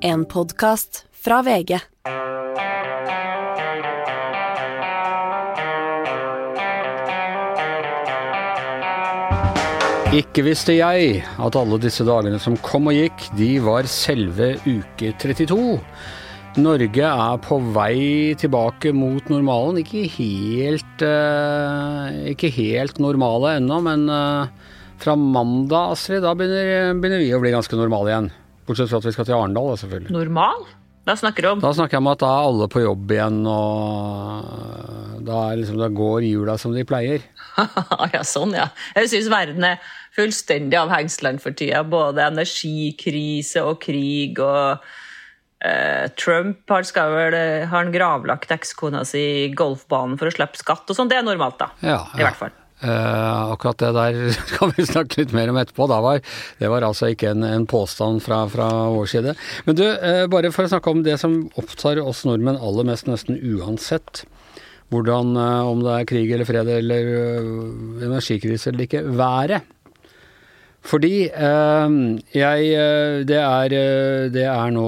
En podkast fra VG. Ikke visste jeg at alle disse dagene som kom og gikk, de var selve uke 32. Norge er på vei tilbake mot normalen. Ikke helt, eh, ikke helt normale ennå, men eh, fra mandag, Astrid, da begynner, begynner vi å bli ganske normale igjen. Bortsett fra at vi skal til Arendal, selvfølgelig. Normal? Da snakker du om Da snakker jeg om at da er alle på jobb igjen, og da, liksom, da går jula som de pleier. Ja, sånn, ja. Jeg syns verden er fullstendig av hengslene for tida. Både energikrise og krig og eh, Trump har, skal vel, har han gravlagt ekskona si i golfbanen for å slippe skatt og sånn. Det er normalt, da. Ja, I hvert fall. Eh, akkurat det der kan vi snakke litt mer om etterpå. Var, det var altså ikke en, en påstand fra, fra, vår side. Men du, eh, bare for å snakke om det som opptar oss nordmenn aller mest, nesten uansett. Hvordan, eh, om det er krig eller fred eller energikrise eller ikke. Været. Fordi jeg det er, det er nå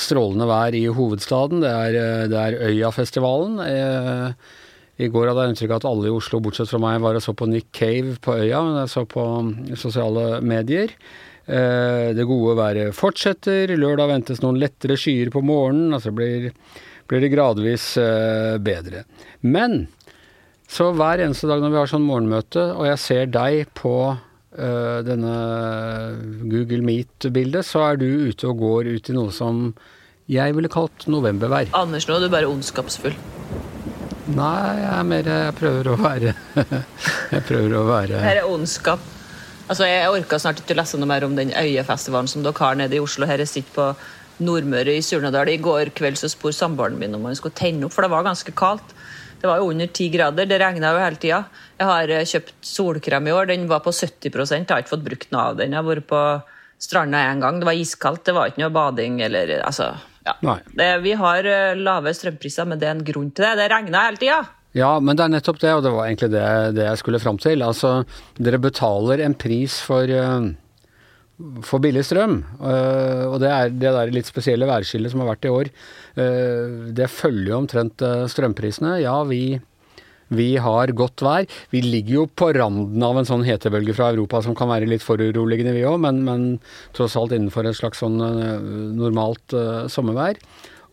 strålende vær i hovedstaden. Det er, det er Øyafestivalen. Eh, i går hadde jeg inntrykk av at alle i Oslo, bortsett fra meg, var og så på Nick Cave på Øya. Men jeg så på sosiale medier. Eh, Det gode været fortsetter. Lørdag ventes noen lettere skyer på morgenen. Altså blir, blir det gradvis eh, bedre. Men så hver eneste dag når vi har sånn morgenmøte, og jeg ser deg på eh, denne Google Meet-bildet, så er du ute og går ut i noe som jeg ville kalt novembervær. Anders, nå er du bare ondskapsfull. Nei, jeg er mer Jeg prøver å være Jeg prøver å være Her er ondskap. Altså, Jeg orka snart ikke å lese noe mer om den Øyefestivalen som dere har nede i Oslo. Her jeg sitter på Nordmøre i Surnadal. I går kveld så spurte samboeren min om han skulle tenne opp, for det var ganske kaldt. Det var jo under ti grader. Det regna jo hele tida. Jeg har eh, kjøpt solkrem i år. Den var på 70 Jeg har ikke fått brukt noe av den. Jeg har vært på stranda en gang. Det var iskaldt. Det var ikke noe bading eller altså ja. Det, vi har eh, lave strømpriser, men det er en grunn til det. Det regner hele tida. Ja, men det er nettopp det, og det var egentlig det, det jeg skulle fram til. Altså, dere betaler en pris for, eh, for billig strøm. eh, og det er det der litt spesielle værskillet som har vært i år. det følger jo omtrent strømprisene. Ja, vi, vi har godt vær. Vi ligger jo på randen av en sånn hetebølge fra Europa som kan være litt foruroligende, vi òg, men, men tross alt innenfor et slags sånn eh, normalt uh, sommervær.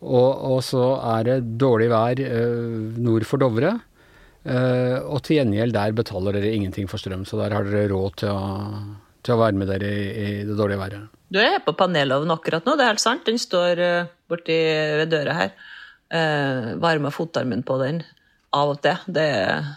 Og, og så er det dårlig vær uh, nord for Dovre. Uh, og til gjengjeld der betaler dere ingenting for strøm, så der har dere råd til å, til å være med dere i, i det dårlige været. Du er på panelovnen akkurat nå, det er helt sant. Den står borti ved døra her. Varmer fotarmen på den av og til. Det er,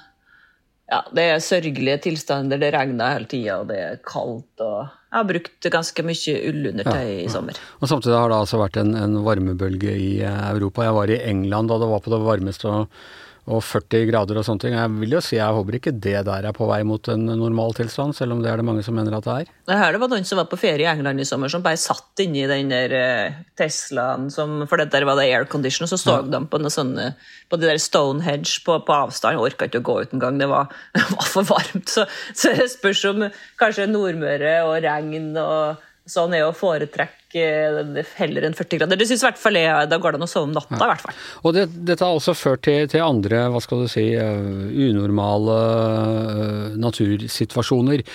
ja, det er sørgelige tilstander. Det regner hele tida, og det er kaldt. og Jeg har brukt ganske mye ullundertøy i sommer. Og samtidig har det altså vært en, en varmebølge i eh, Europa. Jeg var i England da det var på det varmeste og, og 40 grader og sånne ting. Jeg vil jo si jeg håper ikke det der er på vei mot en normal tilstand, selv om det er det mange som mener at det er. Jeg hørte det var noen som var på ferie i England i sommer, som bare satt inni den der eh, Teslaen, som, for det der var det aircondition, og så så de på noe sånn, eh, på de der Stonehenge på, på avstand. Orka ikke å gå ut engang, det var, det var for varmt. Så, så det spørs om kanskje Nordmøre og regn og sånn er å foretrekke heller enn 40 grader. Det syns i hvert fall jeg. Da går det an å sove om natta, i hvert fall. Og det, dette har også ført til, til andre, hva skal du si, eh, unormale eh, natursituasjoner.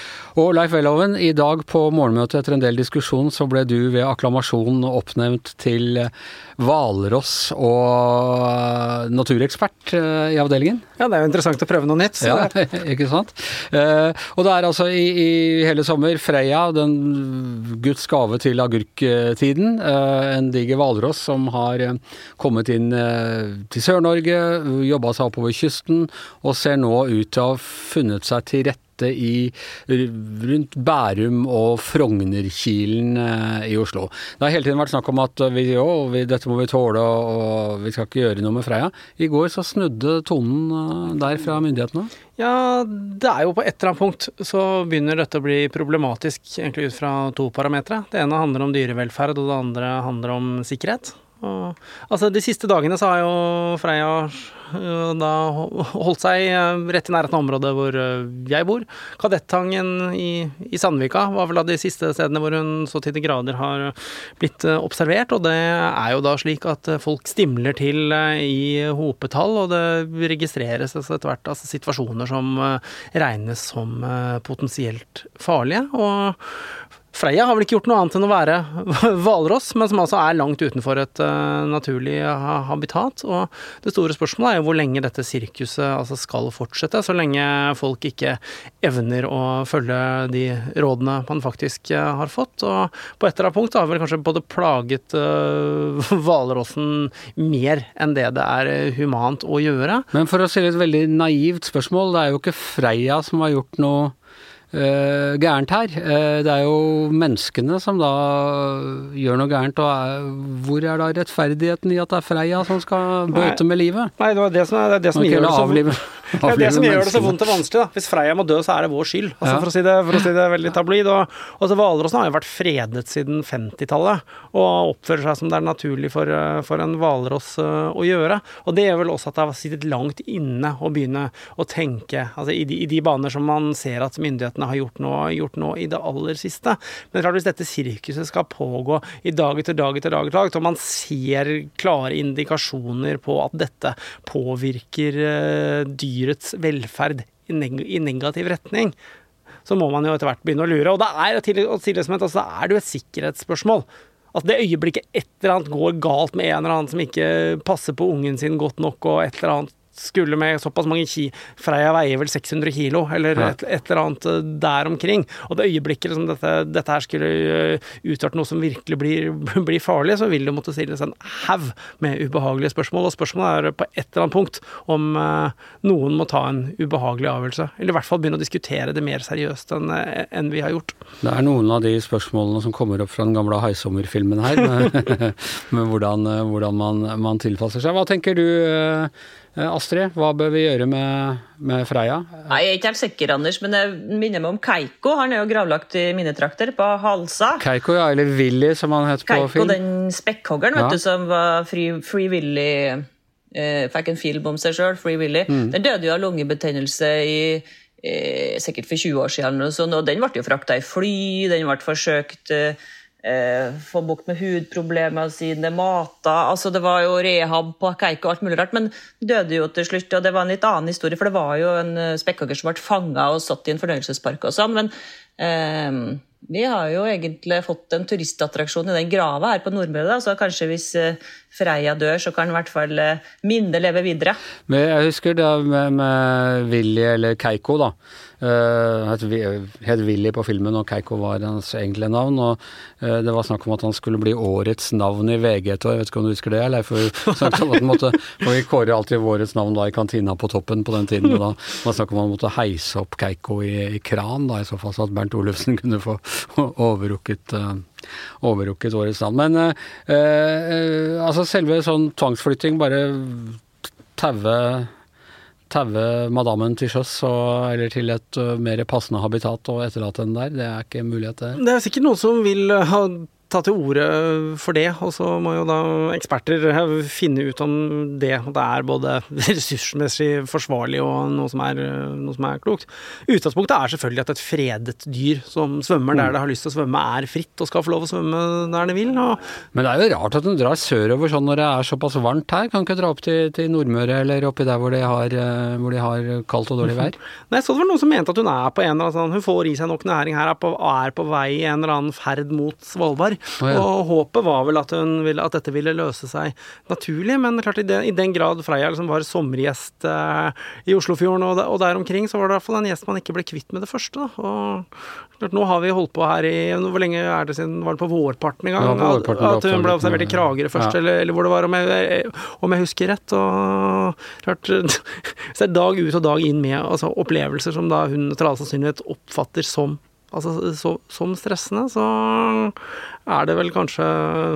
Og Leif Welhaven, i dag på morgenmøtet etter en del diskusjon, så ble du ved akklamasjon oppnevnt til eh, hvalross og naturekspert i avdelingen. Ja, det er jo interessant å prøve noe nytt. Så Ja, ikke sant? Eh, og det er altså i, i hele sommer Freya, den Guds gave til agurktiden. Eh, en diger hvalross som har eh, kommet inn eh, til Sør-Norge, jobba seg oppover kysten, og ser nå ut til å ha funnet seg til rette i, rundt Bærum og Frognerkilen eh, i Oslo. Det har hele tiden vært snakk om at vi, å, vi, dette må vi tåle, og vi skal ikke gjøre noe med Freia. I går så snudde tonen eh, der fra myndighetene. Ja, det er jo på et eller annet punkt så begynner dette å bli problematisk, egentlig ut fra to parametere. Det ene handler om dyrevelferd, og det andre handler om sikkerhet. Altså, de siste dagene så har jo Freya øh, da holdt seg øh, rett i nærheten av området hvor øh, jeg bor. Kadettangen i, i Sandvika var vel av de siste stedene hvor hun så til de grader har blitt observert. Og det er jo da slik at folk stimler til i hopetall, og det registreres altså etter hvert altså, situasjoner som regnes som potensielt farlige. og Freia har vel ikke gjort noe annet enn å være hvalross, men som altså er langt utenfor et uh, naturlig ha habitat. Og det store spørsmålet er jo hvor lenge dette sirkuset altså skal fortsette, så lenge folk ikke evner å følge de rådene man faktisk uh, har fått. Og på et eller annet punkt har vel kanskje både plaget hvalrossen uh, mer enn det det er humant å gjøre. Men for å stille et veldig naivt spørsmål, det er jo ikke Freia som har gjort noe uh, gærent her. Uh, det er jo menneskene som da gjør noe gærent. Og er, hvor er da rettferdigheten i at det er Freia som skal bøte med livet? Nei, det var det som, det er det som gjør det så det er det som gjør det så vondt og vanskelig. da. Hvis Freia må dø, så er det vår skyld. Altså, for, å si det, for å si det veldig tabloid. Og, og så Hvalrossen har jo vært fredet siden 50-tallet, og oppfører seg som det er naturlig for, eh, for en hvalross eh, å gjøre. Og det gjør vel også at det har sittet langt inne å begynne å tenke altså, i, de, i de baner som man ser at myndighetene har gjort nå, gjort nå i det aller siste. Men klart, hvis dette sirkuset skal pågå i dag etter dag etter dag, etter dag og man ser klare indikasjoner på at dette påvirker eh, dyrets velferd i, neg i negativ retning, så må man jo etter hvert begynne å lure. Og det er, altså, er det jo et sikkerhetsspørsmål. At det øyeblikket et eller annet går galt med en eller annen som ikke passer på ungen sin godt nok, og et eller annet skulle med såpass mange ki Freia veier vel 600 kilo, eller et, et eller annet eh, der omkring. Og det øyeblikket liksom dette, dette her skulle eh, utarte noe som virkelig blir, blir farlig, så vil det måtte stilles en haug med ubehagelige spørsmål. Og spørsmålet er på et eller annet punkt om eh, noen må ta en ubehagelig avgjørelse. Eller i hvert fall begynne å diskutere det mer seriøst enn en vi har gjort. Det er noen av de spørsmålene som kommer opp fra den gamle Haisommer-filmen her, med, med hvordan, hvordan man, man tilpasser seg. Hva tenker du, Astrid? Hva bør vi gjøre med, med Freia? Nei, Jeg er ikke helt sikker, Anders, men jeg minner meg om Keiko. Han er jo gravlagt i mine trakter, på Halsa. Keiko, ja, eller Willy som han het på Keiko, film. den spekkhoggeren, Ja. vet du, som var Free, free Willy eh, Fikk en film om seg sjøl, Free Willy. Mm. Den døde jo av lungebetennelse i eh, sikkert for 20 år siden, og, sånn, og den ble jo frakta i fly, den ble forsøkt eh, eh, få bukt med hudproblemer sine, mata altså Det var jo rehab på Keiko og alt mulig rart, men døde jo til slutt. Og det var en litt annen historie, for det var jo en eh, spekkhogger som ble fanga og satt i en fornøyelsespark og sånn. men eh, vi har jo egentlig fått en turistattraksjon i den grava her på Nordmøre, så kanskje hvis eh, Freia dør, så kan i hvert fall eh, minnet leve videre. Men jeg husker det med, med Willy, eller Keiko, da. Uh, het, Willy på filmen, og Keiko var hans egentlige navn. Og eh, det var snakk om at han skulle bli årets navn i VG et år. Jeg vet ikke om du husker det, eller For snakket om at han måtte, for vi kårer alltid årets navn da i kantina på toppen på den tiden. Og da var snakk om at han måtte heise opp Keiko i, i kran, da i så fall, så at Bernt Olufsen kunne få overrukket eh, overrukket årets navn. Men eh, eh, altså selve sånn tvangsflytting, bare taue taue madammen til sjøs eller til et uh, mer passende habitat og etterlate den der, det er ikke mulighet det. Det er sikkert noen som vil eh, ha ta til orde for det, og så må jo da eksperter eh, finne ut om det, det er både ressursmessig forsvarlig og noe som er, eh, noe som er klokt. Utgangspunktet er selvfølgelig at et fredet dyr som svømmer der det har lyst til å svømme, er fritt og skal få lov å svømme der det vil. Men det er jo rart at hun drar sørover sånn når det er såpass varmt her. Kan ikke dra opp til, til Nordmøre eller oppi der hvor de har, hvor de har kaldt og dårlig vær. Nei, så det var noen som mente at hun er på en eller annen sånn, hun får i seg nok næring her, er på, er på vei i en eller annen ferd mot Svalbard. Å, ja. Og håpet var vel at, hun ville, at dette ville løse seg naturlig, men klart i den, i den grad Freia liksom var sommergjest eh, i Oslofjorden og, og der omkring, så var det i hvert fall en gjest man ikke ble kvitt med det første. Da. Og klart, nå har vi holdt på her i Hvor lenge er det siden? Var det på vårparten en gang? Ja, vårparten at, at hun ble observert i Kragerø først, Ja. eller, eller hvor det var, om jeg, om jeg husker rett. Og klart, så er det dag ut og dag inn med altså, opplevelser som da hun etter all sannsynlighet oppfatter som Altså, så, som stressende, så er det vel kanskje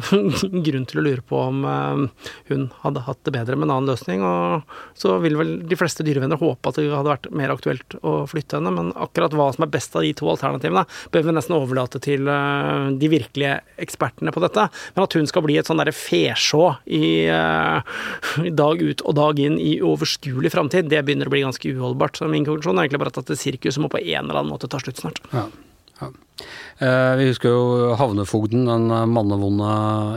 grunn til å lure på om eh, hun hadde hatt det bedre med en annen løsning. Og så vil vel de fleste dyrevenner håpe at det hadde vært mer aktuelt å flytte henne, men akkurat hva som er best av de to alternativene, bør vi nesten overlate til eh, de virkelige ekspertene på dette. Men at hun skal bli et sånn derre fesjå i, i dag ut og dag inn i overskuelig framtid, det begynner å bli ganske uholdbart. Så min konklusjon er egentlig bare at dette sirkuset må på en eller annen måte ta slutt snart. Ja. Ja. Eh, vi husker jo havnefogden, den mannevonde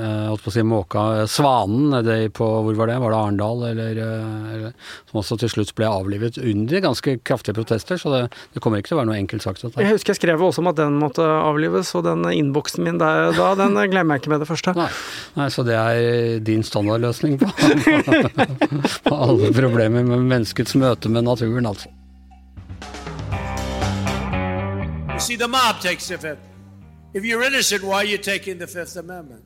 eh, holdt på å si måka eh, Svanen nede på Hvor var det? Var det Arendal? Eller, eller, som også til slutt ble avlivet under ganske kraftige protester. Så det, det kommer ikke til å være noe enkelt sak. Jeg husker jeg skrev også om at den måtte avlives, og den innboksen min der, da, den glemmer jeg ikke med det første. Nei, Nei så det er din standardløsning på, på alle problemer med menneskets møte med naturen, altså. You see, the mob takes the fifth. If you're innocent, why are you taking the Fifth Amendment?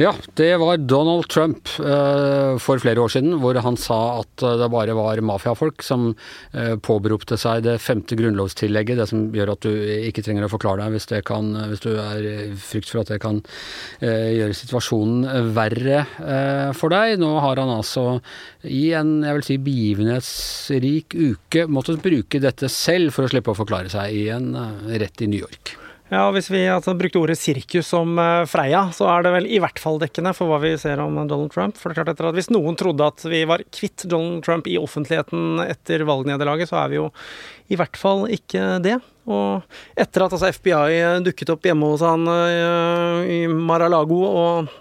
Ja, det var Donald Trump eh, for flere år siden, hvor han sa at det bare var mafiafolk som eh, påberopte seg det femte grunnlovstillegget, det som gjør at du ikke trenger å forklare deg hvis, kan, hvis du er frykt for at det kan eh, gjøre situasjonen verre eh, for deg. Nå har han altså i en jeg vil si, begivenhetsrik uke måttet bruke dette selv for å slippe å forklare seg i en eh, rett i New York. Ja, Hvis vi altså, brukte ordet sirkus om uh, Freia, så er det vel i hvert fall dekkende for hva vi ser om Donald Trump. For det er klart etter at Hvis noen trodde at vi var kvitt Donald Trump i offentligheten etter valgnederlaget, så er vi jo i hvert fall ikke det. Og etter at altså, FBI dukket opp hjemme hos han uh, i Mar-a-Lago og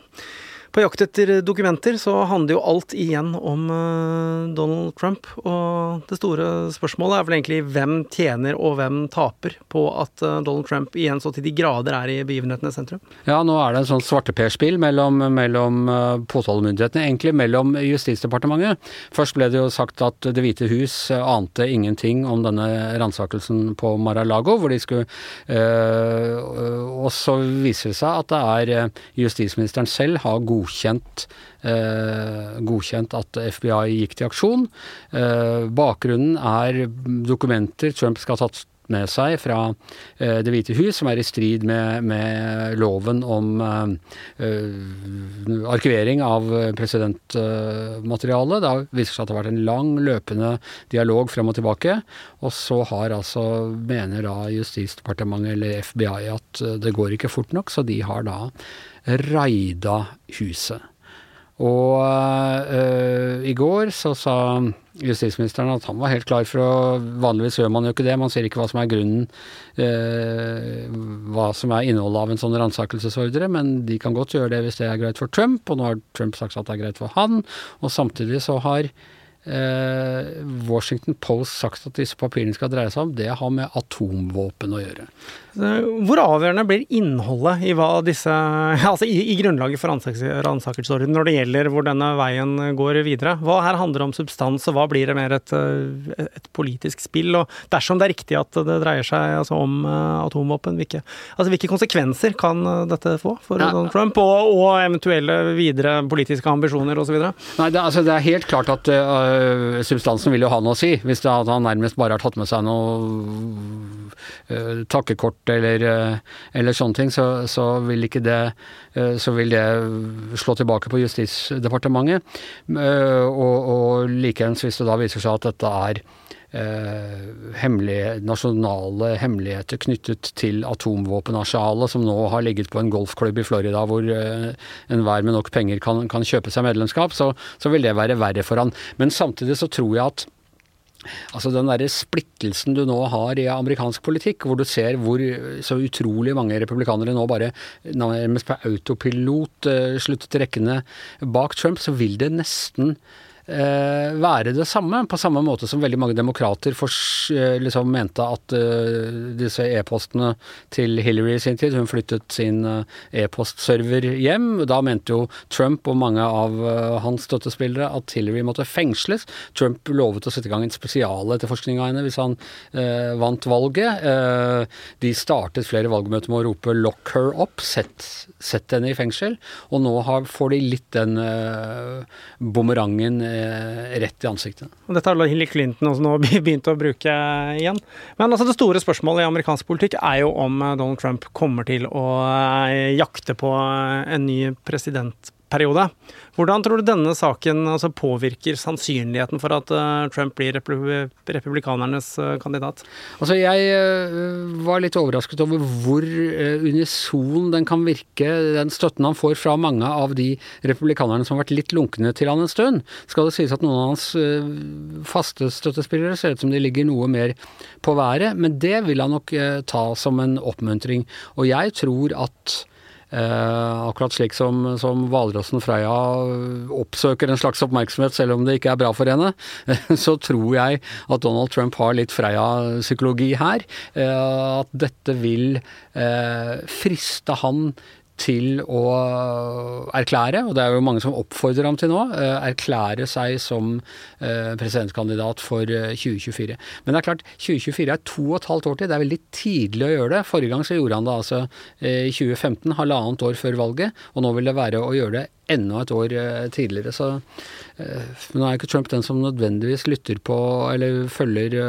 på jakt etter dokumenter så handler jo alt igjen om uh, Donald Trump. Og det store spørsmålet er vel egentlig hvem tjener og hvem taper på at uh, Donald Trump igjen så til de grader er i begivenhetenes sentrum? Ja, nå er det en sånn svarteperspill mellom, mellom uh, påtalemyndighetene, egentlig mellom Justisdepartementet. Først ble det jo sagt at Det hvite hus ante ingenting om denne ransakelsen på Mar-a-Lago, hvor de skulle Og så viser det seg at det er justisministeren selv har god godkjent, eh, godkjent at FBI gikk til aksjon. Eh, bakgrunnen er dokumenter Trump skal ha tatt med seg fra eh, Det hvite hus, som er i strid med, med loven om eh, eh arkivering av presidentmateriale. det viser seg at det har vært en lang, løpende dialog frem og tilbake. Og så har altså, mener da Justisdepartementet eller FBI at det går ikke fort nok, så de har da raida huset. Og øh, i går så sa justisministeren at han var helt klar for å Vanligvis gjør man jo ikke det, man ser ikke hva som er grunnen, øh, hva som er innholdet av en sånn ransakelsesordre, men de kan godt gjøre det hvis det er greit for Trump, og nå har Trump sagt at det er greit for han. Og samtidig så har Washington Post sagt at disse papirene skal dreie seg om, det har med atomvåpen å gjøre. Hvor avgjørende blir innholdet i, disse, altså i, i grunnlaget for ransakelsesordenen når det gjelder hvor denne veien går videre? Hva her handler om substans, og hva blir det mer et, et politisk spill? Og dersom det er riktig at det dreier seg altså om uh, atomvåpen, hvilke, altså hvilke, konsekvenser kan dette få for ja. Donald Trump, og, og, eventuelle videre politiske ambisjoner osv.? Nei, det, altså, det er helt klart at uh, substansen vil jo ha noe å si, hvis det, han nærmest bare har tatt med seg noe takkekort eller, eh, eller sånne ting, så, så, vil ikke det eh, så vil det slå tilbake på Justisdepartementet. Eh, og, og likeens hvis det da viser seg at dette er hemmelige, nasjonale hemmeligheter knyttet til atomvåpenarsenalet, som nå har ligget på en golfklubb i Florida hvor eh, enhver med nok penger kan, kan kjøpe seg medlemskap, så, så, vil det være verre for han. Men samtidig så tror jeg at Altså den der splittelsen du nå har i amerikansk politikk, hvor du ser hvor så utrolig mange republikanere nå bare nærmest på autopilot uh, sluttet rekkene bak Trump, så vil det nesten eh, være det samme, på samme måte som veldig mange demokrater for, eh, liksom mente at uh, disse e-postene til Hillary i sin tid Hun flyttet sin uh, e-postserver hjem. Da mente jo Trump og mange av uh, hans støttespillere at Hillary måtte fengsles. Trump lovet å sette i gang en spesialetterforskning av henne hvis han eh, vant valget. de startet flere valgmøter med å rope 'lock her up', sett, sett henne i fengsel. Og nå har, får de litt den bumerangen eh, rett i ansiktet. Og dette har Hillary Clinton også nå begynt å bruke igjen. Men altså det store spørsmålet i amerikansk politikk er jo om Donald Trump kommer til å jakte på en ny president periode. Hvordan tror du denne saken altså, påvirker sannsynligheten for at uh, Trump blir republikanernes uh, kandidat? Altså, jeg uh, var litt overrasket over hvor unison den kan virke, den støtten han får fra mange av de republikanerne som har vært litt lunkne til han en stund. Skal det sies at noen av hans faste støttespillere ser ut som de ligger noe mer på været, men det vil han nok ta som en oppmuntring. Og jeg tror at akkurat slik som, som hvalrossen Freya oppsøker en slags oppmerksomhet selv om det ikke er bra for henne, så tror jeg at Donald Trump har litt Freya-psykologi her. Eh, at dette vil eh, friste han til å erklære, og det er jo mange som oppfordrer ham til nå, eh, erklære seg som eh, presidentkandidat for 2024. Eh, Men det er klart, 2024 er to og et halvt år til. Det er veldig tidlig å gjøre det. Forrige gang så gjorde han det altså i 2015, halvannet år før valget, og nå vil det være å gjøre det enda et år tidligere. Så nå er ikke Trump den som nødvendigvis lytter på eller følger,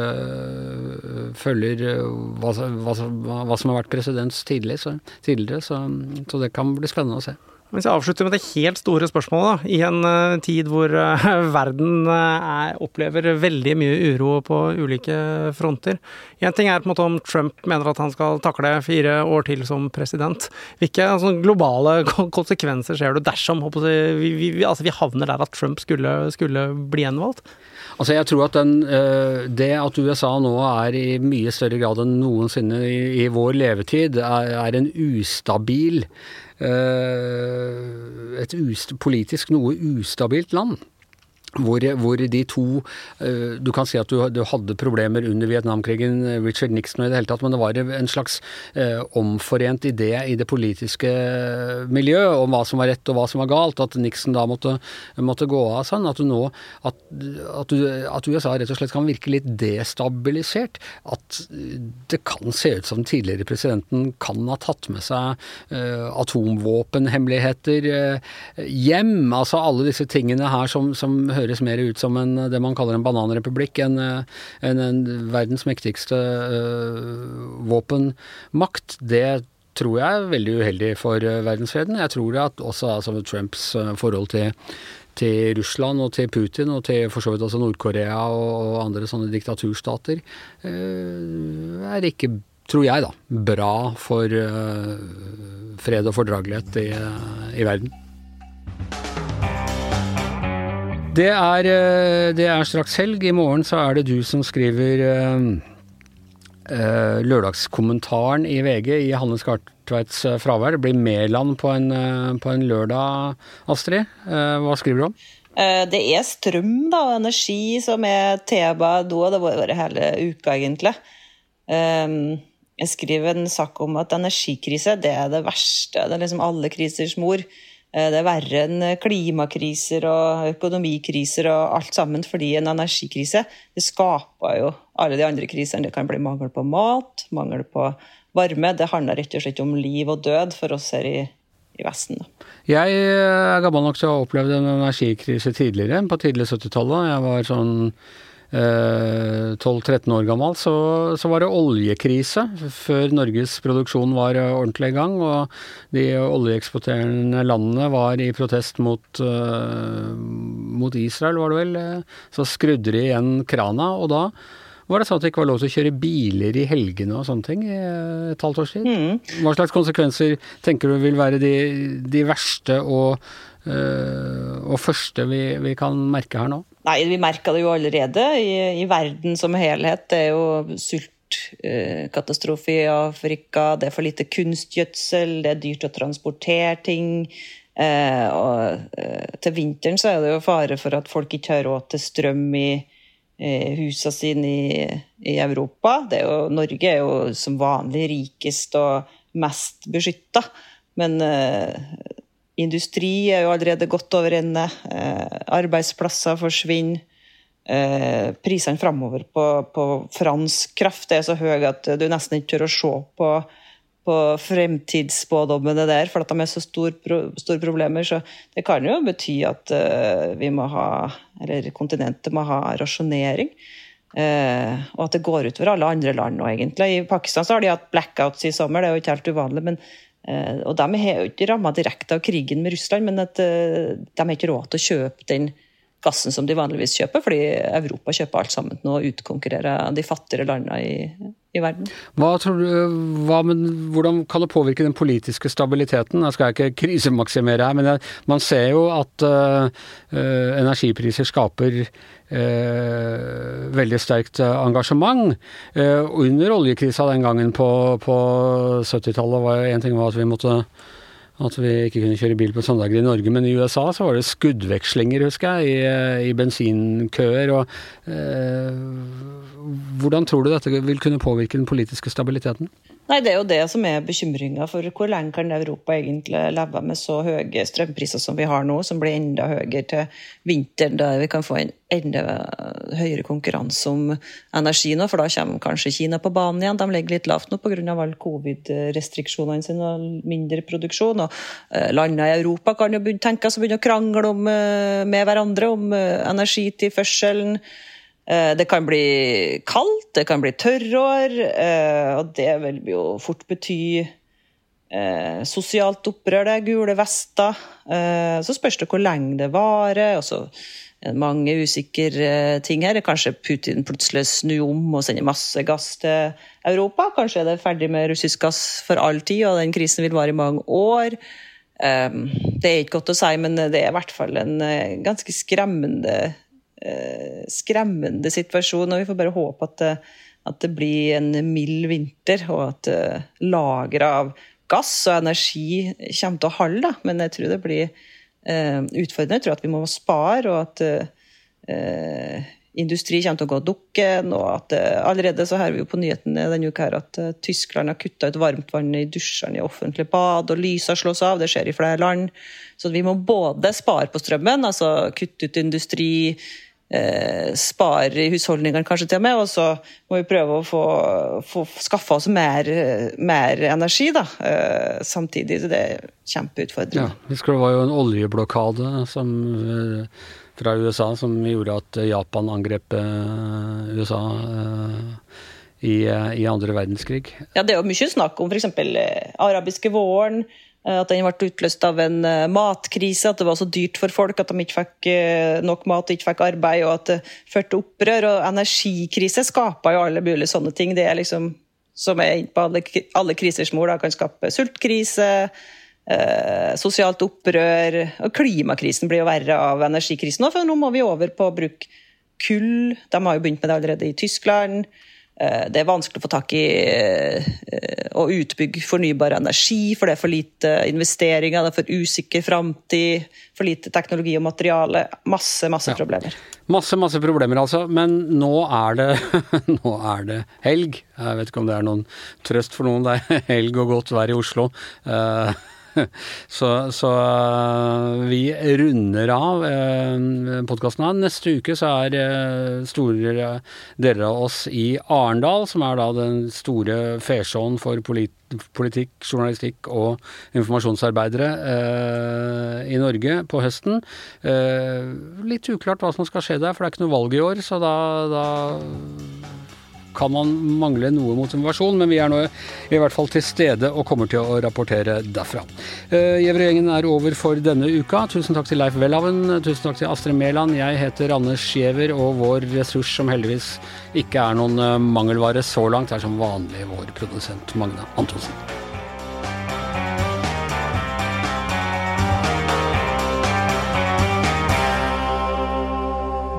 følger hva, hva, hva, som har vært presidents tidligere, så, tidligere, så, så det kan bli spennende å se. Hvis jeg avslutter med det helt store spørsmålet, da. I en uh, tid hvor uh, verden er, opplever veldig mye uro på ulike fronter. Én ting er på en måte om Trump mener at han skal takle fire år til som president. Hvilke altså, globale konsekvenser ser du dersom vi, vi, vi, altså, vi havner der at Trump skulle, skulle bli gjenvalgt? Altså jeg tror at den, Det at USA nå er i mye større grad enn noensinne i, i vår levetid, er, er en ustabil et politisk noe ustabilt land. Hvor, hvor, de to uh, Du kan si at du, du, hadde problemer under Vietnamkrigen, Richard Nixon og i det hele tatt, men det var en slags eh, omforent idé i det politiske miljøet om hva som var rett og hva som var galt. At Nixon da måtte, måtte gå av sånn. At, nå, at, at, du, at, USA rett og slett kan virke litt destabilisert. At det kan se ut som den tidligere presidenten kan ha tatt med seg eh, atomvåpenhemmeligheter hjem. Altså alle disse tingene her som, som høres mer ut som en, det man kaller en bananrepublikk enn en, en verdens mektigste uh, våpenmakt. Det tror jeg er veldig uheldig for uh, verdensfreden. Jeg tror at også altså, Trumps forhold til til Russland og til Putin og til for så vidt også Nord-Korea og andre sånne diktaturstater er ikke, tror jeg da, bra for fred og fordragelighet i, i verden. Det er, eh, det er, straks helg. I morgen så er det du som skriver uh, lørdagskommentaren i VG i Hanne Skartveits fravær. Det blir Mæland på, på, en lørdag, Astrid. hva skriver du om? Det er strøm da, og energi som er temaet da. Det har vært hele uka, egentlig. Jeg skriver en sak om at energikrise det er det verste. Det er liksom alle krisers mor. Eh, det er verre enn klimakriser og økonomikriser og alt sammen, fordi en energikrise det skaper jo alle de andre krisene. Det kan bli mangel på mat, mangel på varme. Det handler rett og slett om liv og død for oss her i, i Vesten. Jeg er gammel nok til å ha opplevd en energikrise tidligere, på tidlig 70-tallet. Jeg var sånn 12-13 eh, år gammel, så, så, var det oljekrise før Norges produksjon var eh, ordentlig i gang. Og de oljeeksporterende landene var i protest mot, uh, mot Israel, var det vel. Så skrudde de igjen krana, og da var det sånn at det ikke var lov til å kjøre biler i helgene og sånne ting i et halvt års tid. Mm. Hva slags konsekvenser tenker du vil være de, de verste og, og første vi, vi kan merke her nå? Nei, vi merker det jo allerede i, i verden som helhet. Det er jo sultkatastrofe i Afrika, det er for lite kunstgjødsel, det er dyrt å transportere ting. Eh, og eh, til vinteren så er det jo fare for at folk ikke har råd til strøm i eh, husene sine i, i, Europa. Er jo, Norge er jo som vanlig rikest og mest beskytta. Men eh, Industri er jo allerede godt over ende. Eh, arbeidsplasser forsvinner. Eh, prisene framover på, på, fransk kraft er så høye at du nesten ikke tør å se på, på på fremtidsspådommene der, for at de er så store store problemer. Så det kan jo bety at uh, vi må ha, eller kontinentet må ha rasjonering. Uh, og at det går utover alle andre land nå, egentlig. I Pakistan så har de hatt blackouts i sommer, det er jo ikke helt uvanlig. men og de er ikke ramma direkte av krigen med Russland, men at de har ikke råd til å kjøpe den gassen som de vanligvis kjøper, fordi Europa kjøper alt sammen nå og utkonkurrerer de fattigere landene i, i verden. Hva tror du, hva, men, hvordan kan det påvirke den politiske stabiliteten? Jeg skal ikke krisemaksimere her, men jeg, man ser jo at uh, energipriser skaper uh, veldig sterkt engasjement. Eh, under oljekrisa den gangen på, på 70-tallet var en ting var at vi måtte at vi ikke kunne kjøre bil på søndager i Norge. Men i USA så var det skuddvekslinger, husker jeg, i, i bensinkøer. Og, eh, hvordan tror du dette vil kunne påvirke den politiske stabiliteten? Nei, Det er jo det som er bekymringa for hvor lenge kan Europa egentlig leve med så høye strømpriser som vi har nå, som blir enda høyere til vinteren, der vi kan få en enda høyere konkurranse om energi nå, for da kommer kanskje Kina på banen igjen. De ligger litt lavt nå pga. alle covid-restriksjonene sine og mindre produksjon. og eh, Landene i Europa kan jo tenke seg å begynne å krangle om, eh, med hverandre om eh, energitilførselen. Eh, det kan bli kaldt, det kan bli tørrår, eh, og det vil jo fort bety eh, sosialt opprør, det, gule vester. Så spørs det hvor lenge det varer. og så mange usikre ting her. Kanskje Putin plutselig snur om og sender masse gass til Europa. Kanskje er det ferdig med russisk gass for all tid, og den krisen vil vare i mange år. Det er ikke godt å si, men det er i hvert fall en ganske skremmende skremmende situasjon. og Vi får bare håpe at det, at det blir en mild vinter, og at uh, lageret av gass og energi kommer til å holde. Men jeg tror det blir utfordrende. Jeg tror at vi må spare, og at industri kommer til å gå dukken. og at Allerede så hører vi jo på nyhetene denne uka her at Tyskland har kutta ut varmtvann i dusjene i offentlige bad, og lysa slås av. Det skjer i flere land. Så vi må både spare på strømmen, altså kutte ut industri eh, sparer i husholdningene kanskje til og med, og så må vi prøve å få, få skaffa oss mer, mer, energi da, eh, samtidig. Så det er kjempeutfordrende. Ja, husker det var jo en oljeblokade som, eh, fra USA som gjorde at Japan angrep eh, USA. Eh, i, i, andre verdenskrig. Ja, Det er jo mye snakk om f.eks. arabiske våren, Eh, at den ble utløst av en eh, matkrise, at det var så dyrt for folk at de ikke fikk eh, nok mat og ikke fikk arbeid, og at det førte til opprør. Og energikrise skaper jo alle mulige sånne ting. Det er liksom som er på alle, alle krisers mor. kan skape sultkrise, eh, sosialt opprør. Og klimakrisen blir jo verre av energikrisen òg, for nå må vi over på å bruke kull. De har jo begynt med det allerede i Tyskland. Eh, det er vanskelig å få tak i å eh, utbygge fornybar energi, for det er for lite investeringer, det er for usikker framtid, for lite teknologi og materiale. Masse, masse ja. problemer. Masse, masse problemer altså. Men nå er, det, nå er det helg. Jeg vet ikke om det er noen trøst for noen. Det er helg og godt vær i Oslo. Uh, Så, så, eh, vi runder av eh, podkasten her. Neste uke så er eh, store deler av oss i Arendal, som er da den store fesjåen for polit politikk, journalistikk og informasjonsarbeidere eh, i Norge på høsten. Eh, litt uklart hva som skal skje der, for det er ikke noe valg i år, så da, da kan man mangle noe motivasjon, men vi er nå i hvert fall til stede og kommer til å rapportere derfra. Uh, er over for denne uka. Tusen takk til Leif Welhaven, tusen takk til Astrid Mæland. Jeg heter Anders Giæver, og vår ressurs, som heldigvis ikke er noen uh, mangelvare så langt, er som vanlig vår produsent Magne Antonsen.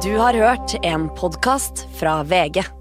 Du har hørt en podkast fra VG.